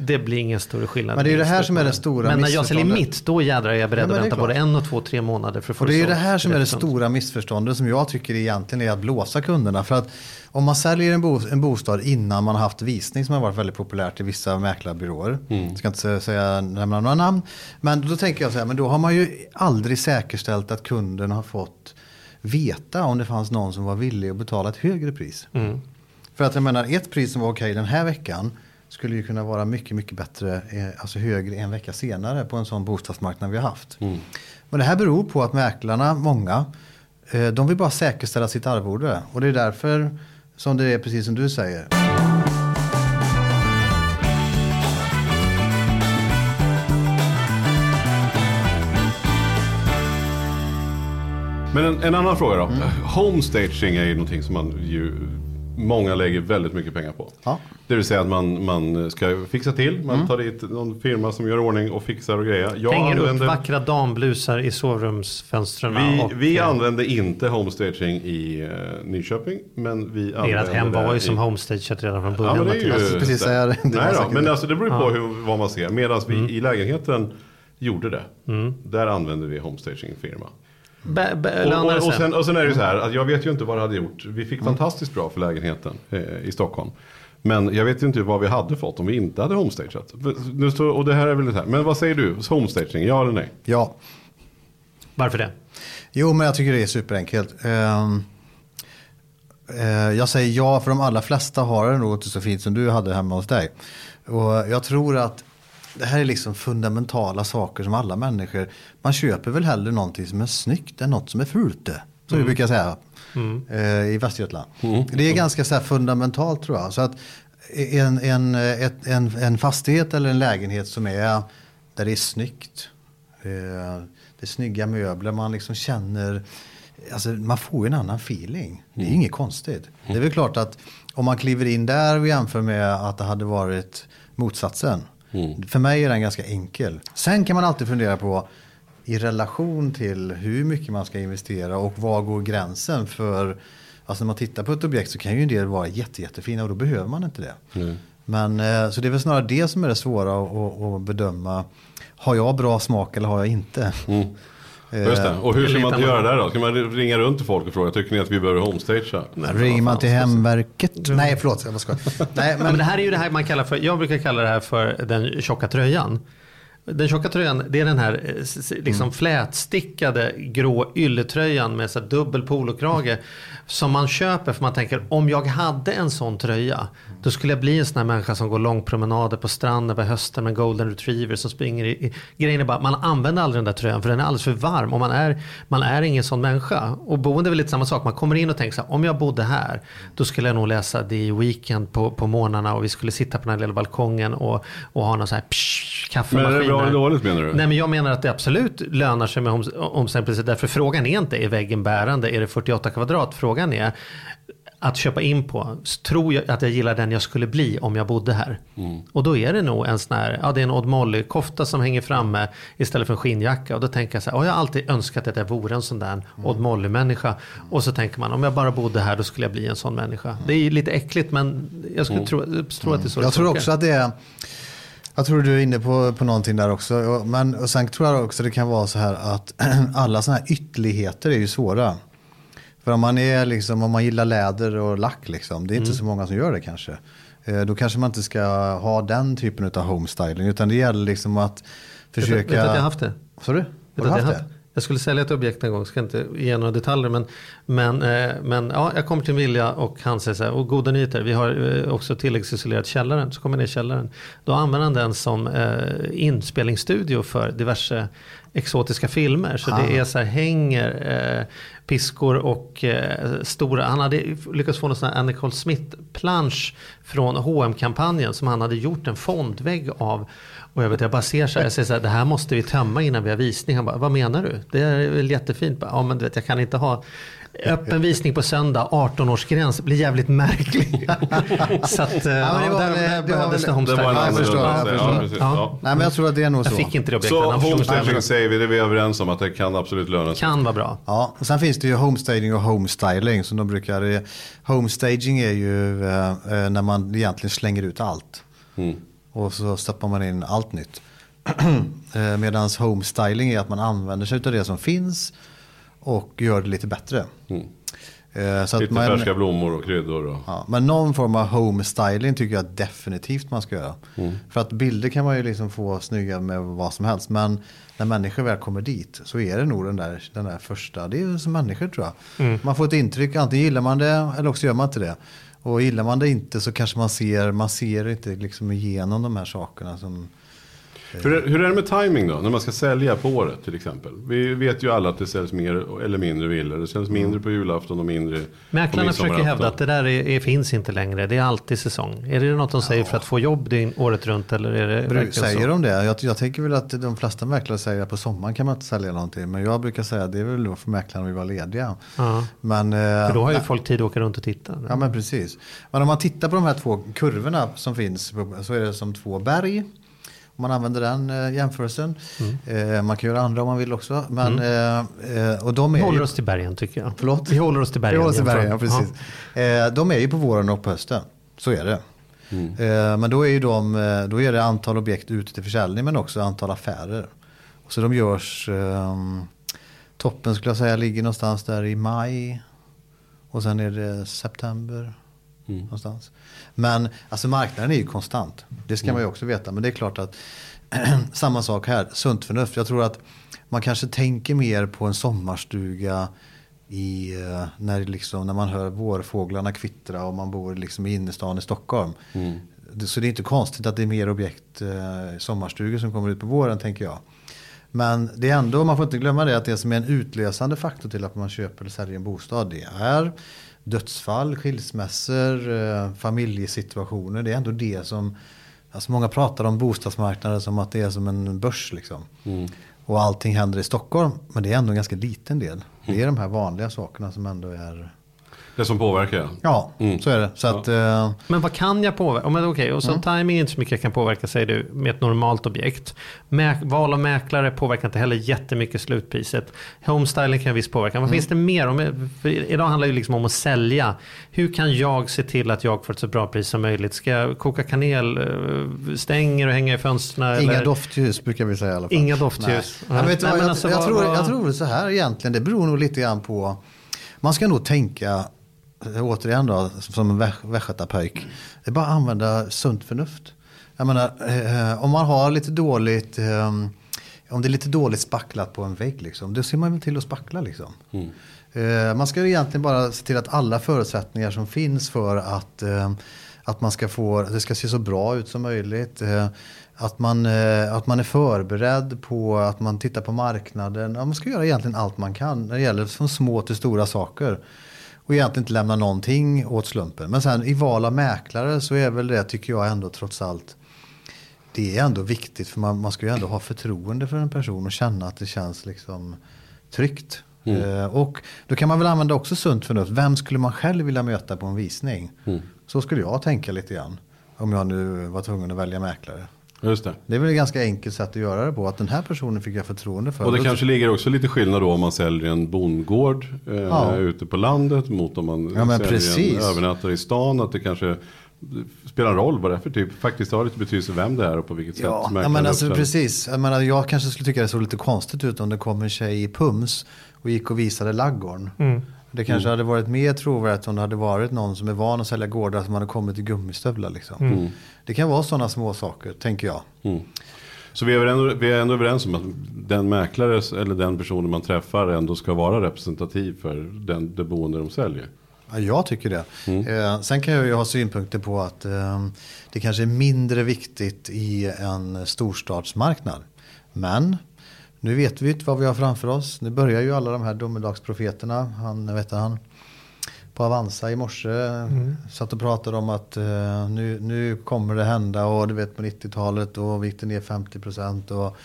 Det blir ingen större skillnad. Men det är ju det här som är det stora Men när jag säljer mitt, då jädrar är jag beredd Ja, vänta både en och två, tre månader för att få Och det är ju det här som är det stora missförståndet som jag tycker egentligen är att blåsa kunderna. För att om man säljer en, bo, en bostad innan man har haft visning som har varit väldigt populärt i vissa mäklarbyråer. Jag ska inte säga nämna några namn. Men då tänker jag så här, men då har man ju aldrig säkerställt att kunden har fått veta om det fanns någon som var villig att betala ett högre pris. För att jag menar, ett pris som var okej den här veckan skulle ju kunna vara mycket, mycket bättre, eh, alltså högre en vecka senare på en sån bostadsmarknad vi har haft. Men det här beror på att mäklarna, många, eh, de vill bara säkerställa sitt arvode. Och det är därför som det är precis som du säger. Men en, en annan fråga då. Mm. Homestaging är ju någonting som man ju, många lägger väldigt mycket pengar på. Ja. Det vill säga att man, man ska fixa till, man Mm. tar dit någon firma som gör ordning och fixar och grejer. Jag Hänger upp använder, vackra damblusar i sovrumsfönstren. vi, och, vi eh, använder inte homestaging i uh, Nyköping. Men vi Ert hem var ju det som i- homestageat redan från Ja, början. men det är ju, precis det. Det var Nej då, men det. alltså det beror på Ja. hur, vad man ser. Medan vi Mm. i lägenheten gjorde det. Där använder vi homestaging-firma. Bä- bä- Och, och, och, sen, och sen är det så här att jag vet ju inte vad det hade gjort. Vi fick fantastiskt bra för lägenheten eh, i Stockholm. Men jag vet ju inte vad vi hade fått om vi inte hade homestageat. För- Nu står, och det här är väl det här. Men vad säger du? Homestaging, ja eller nej? Ja, Varför det? jo men jag tycker det är superenkelt. Eh, jag säger ja för de allra flesta har det nog inte så fint som du hade hemma hos dig. Och jag tror att det här är liksom fundamentala saker som alla människor, man köper väl hellre någonting som är snyggt än något som är fult. Som vi brukar säga eh, i Västergötland. Det är ganska så här fundamentalt tror jag. Så att en, en, ett, en, en fastighet eller en lägenhet som är där det är snyggt. Eh, det är snygga möbler, man liksom känner, alltså man får ju en annan feeling. Det är inget konstigt. Det är väl klart att om man kliver in där och jämför med att det hade varit motsatsen. För mig är den ganska enkel. Sen kan man alltid fundera på i relation till hur mycket man ska investera och var går gränsen för Alltså när man tittar på ett objekt så kan ju en del vara jätte, jättefina och då behöver man inte det. Men eh, så det är väl snarare det som är det svåra att, att, bedöma. Har jag bra smak eller har jag inte? Eh, Just det. Och hur ska man göra det då? Ska man ringa runt till folk och fråga, tycker ni att vi behöver homestagea? Ringer man till hemverket? Nej, förlåt. Jag. Nej, Men, men, det här är ju det här man kallar för, jag brukar kalla det här för den tjocka tröjan. Den tjocka tröjan, det är den här eh, liksom flätstickade grå ylletröjan med så dubbel polokrage. Som man köper för man tänker, om jag hade en sån tröja, då skulle jag bli en sån här människa som går långpromenader på stranden på hösten med en golden retriever som springer i, i. Grejen är bara, man använder aldrig den där tröjan för den är alldeles för varm och man är, man är ingen sån människa. Och boende är väl lite samma sak, man kommer in och tänker så här, om jag bodde här, då skulle jag nog läsa det i Weekend på, på morgnarna och vi skulle sitta på den här lilla balkongen och, och ha någon så här psh, det bra eller dåligt menar du? Nej men jag menar att det absolut lönar sig med om- omställningspriset. Därför frågan är inte, är väggen bärande? Är det 48 kvadrat? Frågan är att köpa in på. Tror jag att jag gillar den jag skulle bli om jag bodde här? Och då är det nog en sån här, ja det är en Odd Molly-kofta som hänger framme istället för en skinnjacka. Och då tänker jag så här, "Åh, jag har alltid önskat att jag vore en sån där Odd Molly-människa. Och så tänker man, om jag bara bodde här då skulle jag bli en sån människa. Det är ju lite äckligt men jag skulle tro, jag tror att det är så det jag tror också att det är jag tror du är inne på, på någonting där också. Men och sen tror jag också det kan vara så här att [clears throat] alla sådana här ytterligheter är ju svåra. För om man, är liksom, om man gillar läder och lack, liksom, det är inte Mm. så många som gör det kanske. Eh, Då kanske man inte ska ha den typen av homestyling. Utan det gäller liksom att försöka... Vet du att jag har haft det? Sa du? Har du haft det? Jag skulle sälja ett objekt en gång, ska inte ge några detaljer. Men, men, eh, men ja, jag kommer till Vilja och han säger så här, och goda nyheter, vi har eh, också tilläggsisolerat källaren. Så kommer jag ner i källaren. Då använder han den som eh, inspelningsstudio för diverse exotiska filmer. Så det är så här, hänger piskor och stora, han hade lyckats få någon sån här Anne Nicole Smith-plansch från hm kampanjen som han hade gjort en fondvägg av. Och jag vet, jag bara ser så här, jag säger så här, det här måste vi tömma innan vi har visning. Han bara, vad menar du? Det är väl jättefint. Bara, Ja men du vet, jag kan inte ha öppen visning på söndag, 18-årsgräns, det blir jävligt märkligt. [laughs] så att, eh, Ja, men det var där, det behövdes det homestyling. jag förstår, jag Ja, förstår. Ja. Nej men jag tror att det är nog så. Jag fick inte det objektet. Så homestaging säger vi, det är vi överens om att det kan absolut löna sig. kan vara bra. Ja, och sen finns det ju homestaging och homestyling som de brukar. Homestaging är ju eh, eh, när man egentligen slänger ut allt. Mm. Och så stoppar man in allt nytt. [clears throat] Eh, Medan homestyling är att man använder sig av det som finns och gör det lite bättre. Mm. Eh, Så att Lite man, färska blommor och kryddor. Och... ja, men någon form av homestyling tycker jag definitivt man ska göra. Mm. För att bilder kan man ju liksom få snygga med vad som helst. Men när människor väl kommer dit så är det nog den där, den där första. Det är ju som människor tror jag. Mm. Man får ett intryck, antingen gillar man det eller också gör man inte det. Och gillar man det inte så kanske man ser, man ser inte liksom igenom de här sakerna som hur, är, hur är det med timing då? När man ska sälja på året till exempel. Vi vet ju alla att det säljs mer eller mindre villor. Det säljs mindre på julafton och mindre på Mäklarna försöker hävda att det där är, är, finns inte längre. Det är alltid säsong. Är det något de säger för att få jobb dygn, året runt eller är det Bru- Säger så? de det? Jag, jag tänker väl att de flesta mäklare säger att på sommaren kan man inte sälja någonting. Men jag brukar säga att det är väl då för mäklarna vi var lediga. Ja. Men, eh, För då har ju folk tid att åka runt och titta. Ja men precis. Men om man tittar på de här två kurvorna som finns så är det som två berg. Om man använder den eh, jämförelsen. Mm. Eh, man kan göra andra om man vill också. Men, eh, eh, och de är Vi håller ju, oss till bergen tycker jag. Förlåt? Vi håller oss till bergen. Vi håller oss till bergen, ja, precis. Eh, de är ju på våren och på hösten. Så är det. Eh, men då är, ju de, då är det antal objekt ute till försäljning men också antal affärer. Så de görs, ehm, toppen skulle jag säga ligger någonstans där i maj. Och sen är det september. Någonstans. Men alltså marknaden är ju konstant. Det ska man ju också veta. Men det är klart att [clears throat] samma sak här. Sunt förnuft. Jag tror att man kanske tänker mer på en sommarstuga i, eh, när, liksom, när man hör vårfåglarna kvittra och man bor liksom i innerstan i Stockholm. Det- Så det är inte konstigt att det är mer objekt, eh, sommarstugor som kommer ut på våren tänker jag. Men det är ändå, man får inte glömma det att det som är en utlösande faktor till att man köper eller säljer en bostad det är dödsfall, skilsmässor, eh, familjesituationer. Det är ändå det som, alltså många pratar om bostadsmarknaden som att det är som en börs liksom. Och allting händer i Stockholm, men det är ändå en ganska liten del. Det är de här vanliga sakerna som ändå är, Det som påverkar ja. ja Mm. så är det. Så att, eh, Men vad kan jag påverka? Men okej, och så Mm. timing är inte så mycket jag kan påverka säger du med ett normalt objekt. Mä val av mäklare påverkar inte heller jättemycket slutpriset. Homestyling kan visst påverka. Mm. Vad finns det mer om? Idag handlar det ju liksom om att sälja. Hur kan jag se till att jag får ett så bra pris som möjligt? Ska jag koka kanel, eh, stänger och hänga i fönstren? Inga eller? doftljus brukar vi säga i alla fall. Inga doftljus. Nej. Ja, Nej, jag, alltså, jag, vad- tror, jag så här egentligen. Det beror nog lite grann på. Man ska nog tänka, återigen då, som en väst- västgötapöjk. Det är bara att använda sunt förnuft. Jag menar, eh, om man har lite dåligt, eh, om det är lite dåligt spacklat på en vägg liksom. Då ser man väl till att spackla liksom. Eh, man ska ju egentligen bara se till att alla förutsättningar som finns för att, eh, att man ska få, det ska se så bra ut som möjligt. Eh, att, man, eh, att man är förberedd på att man tittar på marknaden. Ja, man ska göra egentligen allt man kan när det gäller från små till stora saker. Och egentligen inte lämna någonting åt slumpen. Men sen i val av mäklare så är väl det, tycker jag ändå trots allt, det är ändå viktigt för man, man ska ju ändå ha förtroende för en person och känna att det känns liksom tryggt. Eh, och då kan man väl använda också sunt förnuft. Vem skulle man själv vilja möta på en visning? Så skulle jag tänka lite grann. Om jag nu var tvungen att välja mäklare. Just det. Det är väl ett ganska enkelt sätt att göra det på. Att den här personen fick jag förtroende för. Och det kanske ligger också lite skillnad då om man säljer en bondgård eh, Ja. ute på landet mot om man Ja, säljer precis. en övernattare i stan. Att det kanske spelar en roll vad det är för typ. Faktiskt har lite betydelse vem det är och på vilket sätt Ja, ja mäklaren men alltså precis. Jag, menar, jag kanske skulle tycka det såg lite konstigt ut om det kom en tjej i pums och gick och visade laggården. Det kanske hade varit mer trovärdigt om det hade varit någon som är van att sälja gårdar som hade kommit i gummistövlar. Liksom. Det kan vara sådana små saker, tänker jag. Så vi är, ändå, vi är ändå överens om att den mäklare eller den personen man träffar ändå ska vara representativ för den, det boende de säljer. Ja, jag tycker det. Eh, sen kan jag ju ha synpunkter på att eh, det kanske är mindre viktigt i en storstadsmarknad. Men nu vet vi vad vi har framför oss. Nu börjar ju alla de här domedagsprofeterna. Han, vet han, på Avanza i morse satt och pratade om att eh, nu, nu kommer det hända och du vet på 90-talet och gick det ner 50 procent och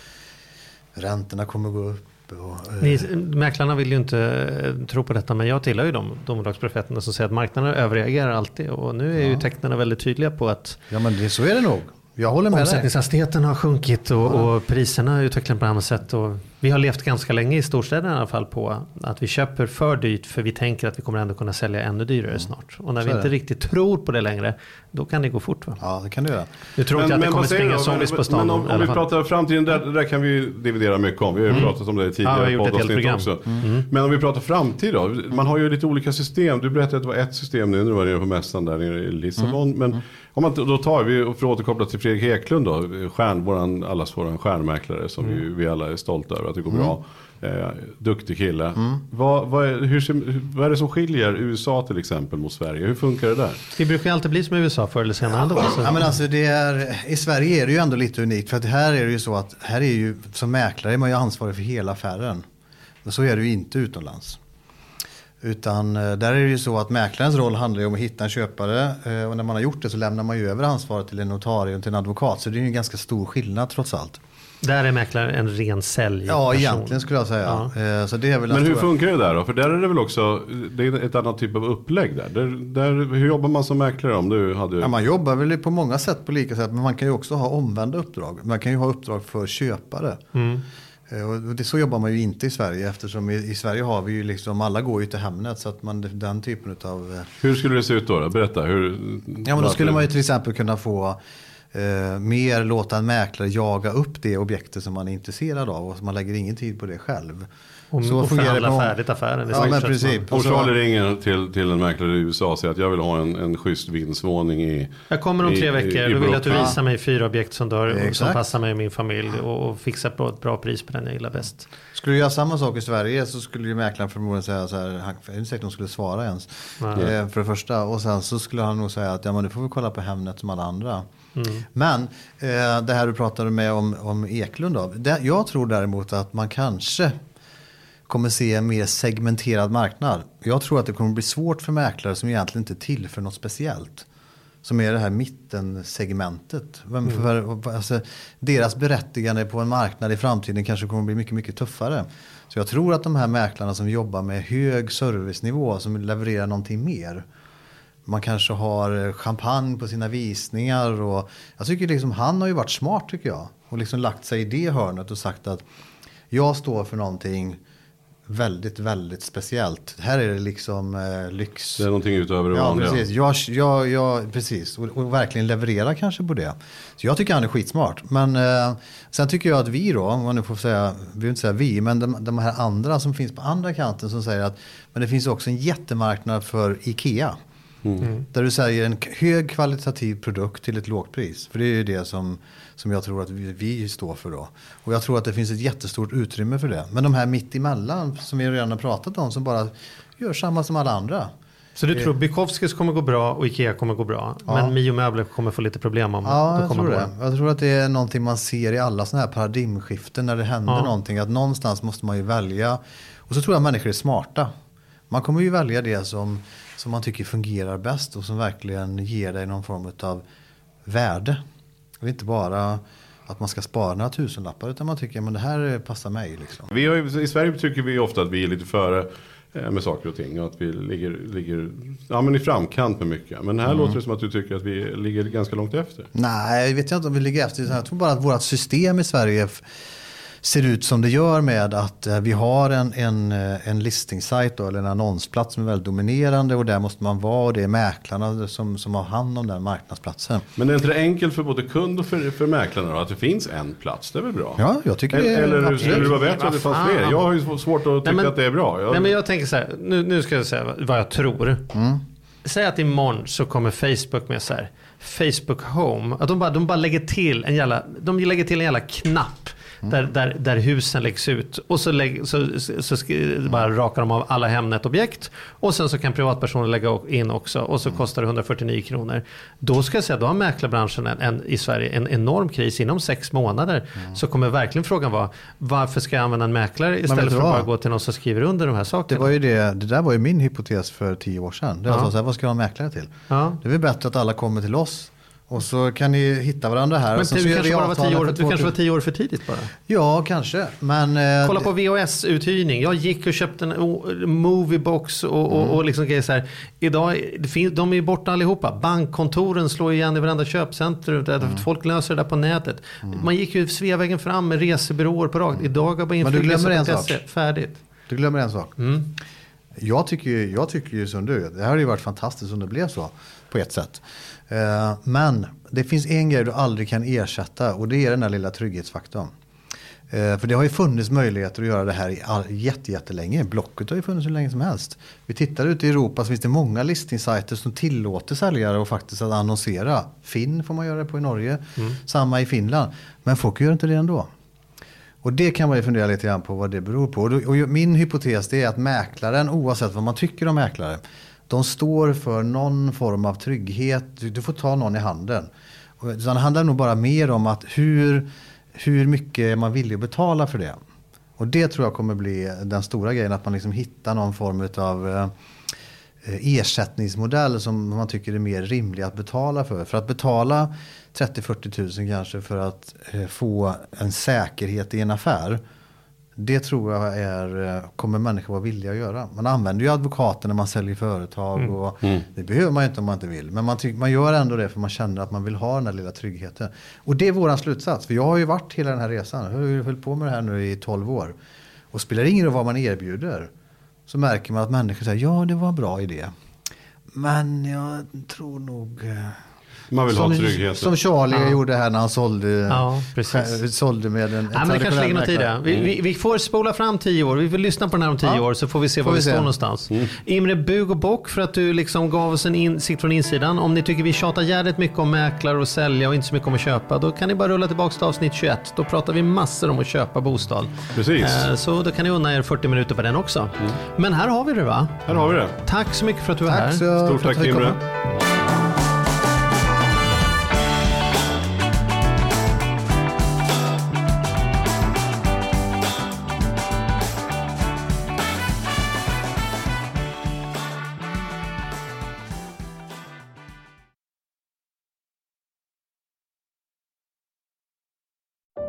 räntorna kommer gå upp. Och, eh, Ni, mäklarna vill ju inte eh, tro på detta men jag tillhör ju de domedagsprofeterna som säger att marknaden överreagerar alltid och nu är ju tecknen väldigt tydliga på att ja men det, så är det nog. Jag håller med dig. omsättningshastigheten har sjunkit och, och priserna utvecklas på annat sätt och Vi har levt ganska länge i storstäderna i alla fall på att vi köper för dyrt för vi tänker att vi kommer ändå kunna sälja ännu dyrare snart. Och när Så vi inte det. riktigt tror på det längre, då kan det gå fort va? Ja, det kan du göra. Nu tror inte jag att det kommer springa zombies på Men stan. om, i om alla vi pratar framtiden, där, där kan vi dividera mycket om. Vi har ju pratat om det Ja, tidigare helt poddavsnitt också. Mm. Men om vi pratar framtid då. Man har ju lite olika system. Du berättade att det var ett system nu när du var nere på mässan där nere i Lissabon. Mm. Men om man då tar vi, för att återkoppla till Fredrik Eklund då. Stjärn, våran, allas våran stjärnmäklare som Mm. vi, vi alla är stolta över att det går bra. Eh, duktig kille. Vad, vad, är, hur, vad är det som skiljer USA till exempel mot Sverige? Hur funkar det där? Det brukar alltid bli som i USA förr eller senare ändå. Så. Ja, men alltså det är, I Sverige är det ju ändå lite unikt. För att här är det ju så att här är ju, som mäklare är man ju ansvarig för hela affären. Men så är det ju inte utomlands. Utan eh, där är det ju så att mäklarens roll handlar ju om att hitta en köpare. eh, Och när man har gjort det så lämnar man ju över ansvaret till en notarie och till en advokat. Så det är ju en ganska stor skillnad trots allt. Där är mäklaren en ren säljperson. Ja, egentligen skulle jag säga. Eh, Så det är väl Men hur stora- funkar det där då? För där är det väl också, det är ett annat typ av upplägg där. där, där hur jobbar man som mäklare om du hade... Ja, man jobbar väl på många sätt på lika sätt. Men man kan ju också ha omvända uppdrag. Man kan ju ha uppdrag för köpare. Eh, Och det, så jobbar man ju inte i Sverige. Eftersom i, i Sverige har vi ju liksom, alla går ju till Hemnet. Så att man, den typen av... eh, Hur skulle det se ut då? då? Berätta. Hur, Ja men då skulle man ju till exempel kunna få eh, mer låta en mäklare jaga upp det objektet som man är intresserad av. Och man lägger ingen tid på det själv. Och, så och fungerar det förhandla på- färdigt affären. Ja men precis. Och Charlie ringer till, till en mäklare i USA och säger att jag vill ha en, en schysst vindsvåning i... Jag kommer om i- tre i- veckor. i Då vill jag att du visar mig fyra objekt som, dör, som passar mig och min familj. Och, och fixar på ett bra pris på den jag gillar bäst. Skulle du göra samma sak i Sverige så skulle ju mäklaren förmodligen säga så här. Han, jag är inte säker att de skulle svara ens. Eh, för det första. Och sen så skulle han nog säga att ja men du får vi kolla på Hemnet som alla andra. Men eh, det här du pratade med om, om Eklund då. Det, jag tror däremot att man kanske kommer se en mer segmenterad marknad. Jag tror att det kommer bli svårt för mäklare som egentligen inte tillför något speciellt. Som är det här mittensegmentet. Vem för, alltså, deras berättigande på en marknad i framtiden kanske kommer bli mycket, mycket tuffare. Så jag tror att de här mäklarna som jobbar med hög servicenivå, som levererar någonting mer. Man kanske har eh, champagne på sina visningar. Och jag tycker liksom, han har ju varit smart tycker jag. Och liksom lagt sig i det hörnet och sagt att jag står för någonting väldigt, väldigt speciellt. Här är det liksom eh, lyx. Det är någonting utöver det Ja, vanliga. precis. Jag, jag, jag, precis. Och, och verkligen leverera kanske på det. Så jag tycker han är skitsmart. Men eh, sen tycker jag att vi då, om man nu får säga, vi vill inte säga vi, men de, de här andra som finns på andra kanten som säger att men det finns också en jättemarknad för Ikea. Där du säljer en hög kvalitativ produkt till ett lågt pris. För det är ju det som, som jag tror att vi, vi står för då. Och jag tror att det finns ett jättestort utrymme för det. Men de här mitt emellan som vi redan har pratat om som bara gör samma som alla andra. Så du tror Bukowskis kommer gå bra och Ikea kommer gå bra. Men Mio Möbler kommer få lite problem om Ja, jag kommer tror gå. det. Jag tror att det är någonting man ser i alla sådana här paradigmskiften när det händer Ja. någonting. Att någonstans måste man ju välja. Och så tror jag att människor är smarta. Man kommer ju välja det som, som man tycker fungerar bäst och som verkligen ger dig någon form av värde. Och inte bara att man ska spara några tusenlappar utan man tycker att det här passar mig. Liksom. Vi har, I Sverige tycker vi ofta att vi är lite före eh, med saker och ting. Och att vi ligger, ligger ja, men i framkant med mycket. Men här låter det som att du tycker att vi ligger ganska långt efter. Nej, jag vet inte om vi ligger efter. Jag tror bara att vårt system i Sverige ser ut som det gör med att eh, vi har en, en, eh, en listingssajt då, eller en annonsplats som är väldigt dominerande och där måste man vara och det är mäklarna som, som har hand om den marknadsplatsen. Men är inte det enkelt för både kund och för, för mäklarna då, att det finns en plats? Det är väl bra? Ja, jag tycker det är Eller skulle det vara bättre om det fanns fler? Jag har ju svårt att tycka men- att det är bra. Jag, Nej men jag tänker så här, nu, nu ska jag säga vad- jag tror. Säg att imorgon så kommer Facebook med så här, Facebook Home. Att de bara, de bara lägger till en jävla, de lägger till en jävla knapp. Där, där, där husen läggs ut. Och så, lägg, så, så, så bara rakar de av alla Hemnet-objekt. Och sen så kan privatpersoner lägga in också. Och så kostar det 149 kronor. Då ska jag säga, då har mäklarbranschen en, en, i Sverige en enorm kris. Inom sex månader så kommer verkligen frågan vara, varför ska jag använda en mäklare istället för att bara gå till någon som skriver under de här Det, sakerna? var ju det, det där var ju min hypotes för tio år sedan. Det var Ja. så här, vad ska jag ha en mäklare till? Ja. Det är väl bättre att alla kommer till oss Och så kan ni hitta varandra här. Men och du kanske, bara var tio år, för du kanske var 2000. tio år för tidigt bara? Ja, kanske. Men, eh, Kolla på VHS-uthyrning. Jag gick och köpte en moviebox och, och, Mm. och liksom grejer så här. Idag, finns, de är ju borta allihopa. Bankkontoren slår igen i varenda köpcentrum. Mm. Folk löser det där på nätet. Man gick ju Sveavägen fram med resebyråer på rakt. Idag går bara in Men du glömmer en flygresa.se. sak. Färdigt. Du glömmer en sak. Mm. Jag, tycker ju, jag tycker ju som du. Det här har ju varit fantastiskt om det blev så. På ett sätt. Eh, men det finns en grej du aldrig kan ersätta. Och det är den där lilla trygghetsfaktorn. Eh, för det har ju funnits möjligheter att göra det här jätte, jättelänge. Blocket har ju funnits hur länge som helst. Vi tittar ute i Europa så finns det många listningssajter som tillåter säljare att faktiskt att annonsera. Finn får man göra det på i Norge. Samma i Finland. Men folk gör inte det ändå. Och det kan man ju fundera lite grann på vad det beror på. Och min hypotes det är att mäklaren, oavsett vad man tycker om mäklare, de står för någon form av trygghet. Du, du får ta någon i handen. Utan Det handlar nog bara mer om att hur, hur mycket är man villig att betala för det. Och det tror jag kommer bli den stora grejen, att man liksom hittar någon form av eh, ersättningsmodell som man tycker är mer rimlig att betala för. För att betala 30-40 tusen kanske för att eh, få en säkerhet i en affär. Det tror jag är, eh, kommer människor vara villiga att göra. Man använder ju advokater när man säljer företag. Och Det behöver man ju inte om man inte vill. Men man, man gör ändå det för man känner att man vill ha den där lilla tryggheten. Och det är våran slutsats. För jag har ju varit hela den här resan. Jag har ju hållit på med det här nu i 12 år. Och spelar ingen roll vad man erbjuder. Så märker man att människor säger ja det var en bra idé. Men jag tror nog... Man vill som, ha tryggheten. Som Charlie gjorde här när han sålde, Ja, precis. sålde med en Ja, men det kanske ligger något i det. Vi, vi, vi får spola fram tio år. Vi får lyssna på den här om tio Ja. år så får vi se Får var vi, står någonstans. Imre, bug och bock för att du liksom gav oss en insikt från insidan. Om ni tycker vi tjatar jävligt mycket om mäklare och sälja och inte så mycket om att köpa. Då kan ni bara rulla tillbaka till avsnitt 21. Då pratar vi massor om att köpa bostad. Precis. Eh, Så då kan ni unna er 40 minuter på den också. Men här har vi det va? Här har vi det. Tack så mycket för att du var här. Tack så Stort tack Imre.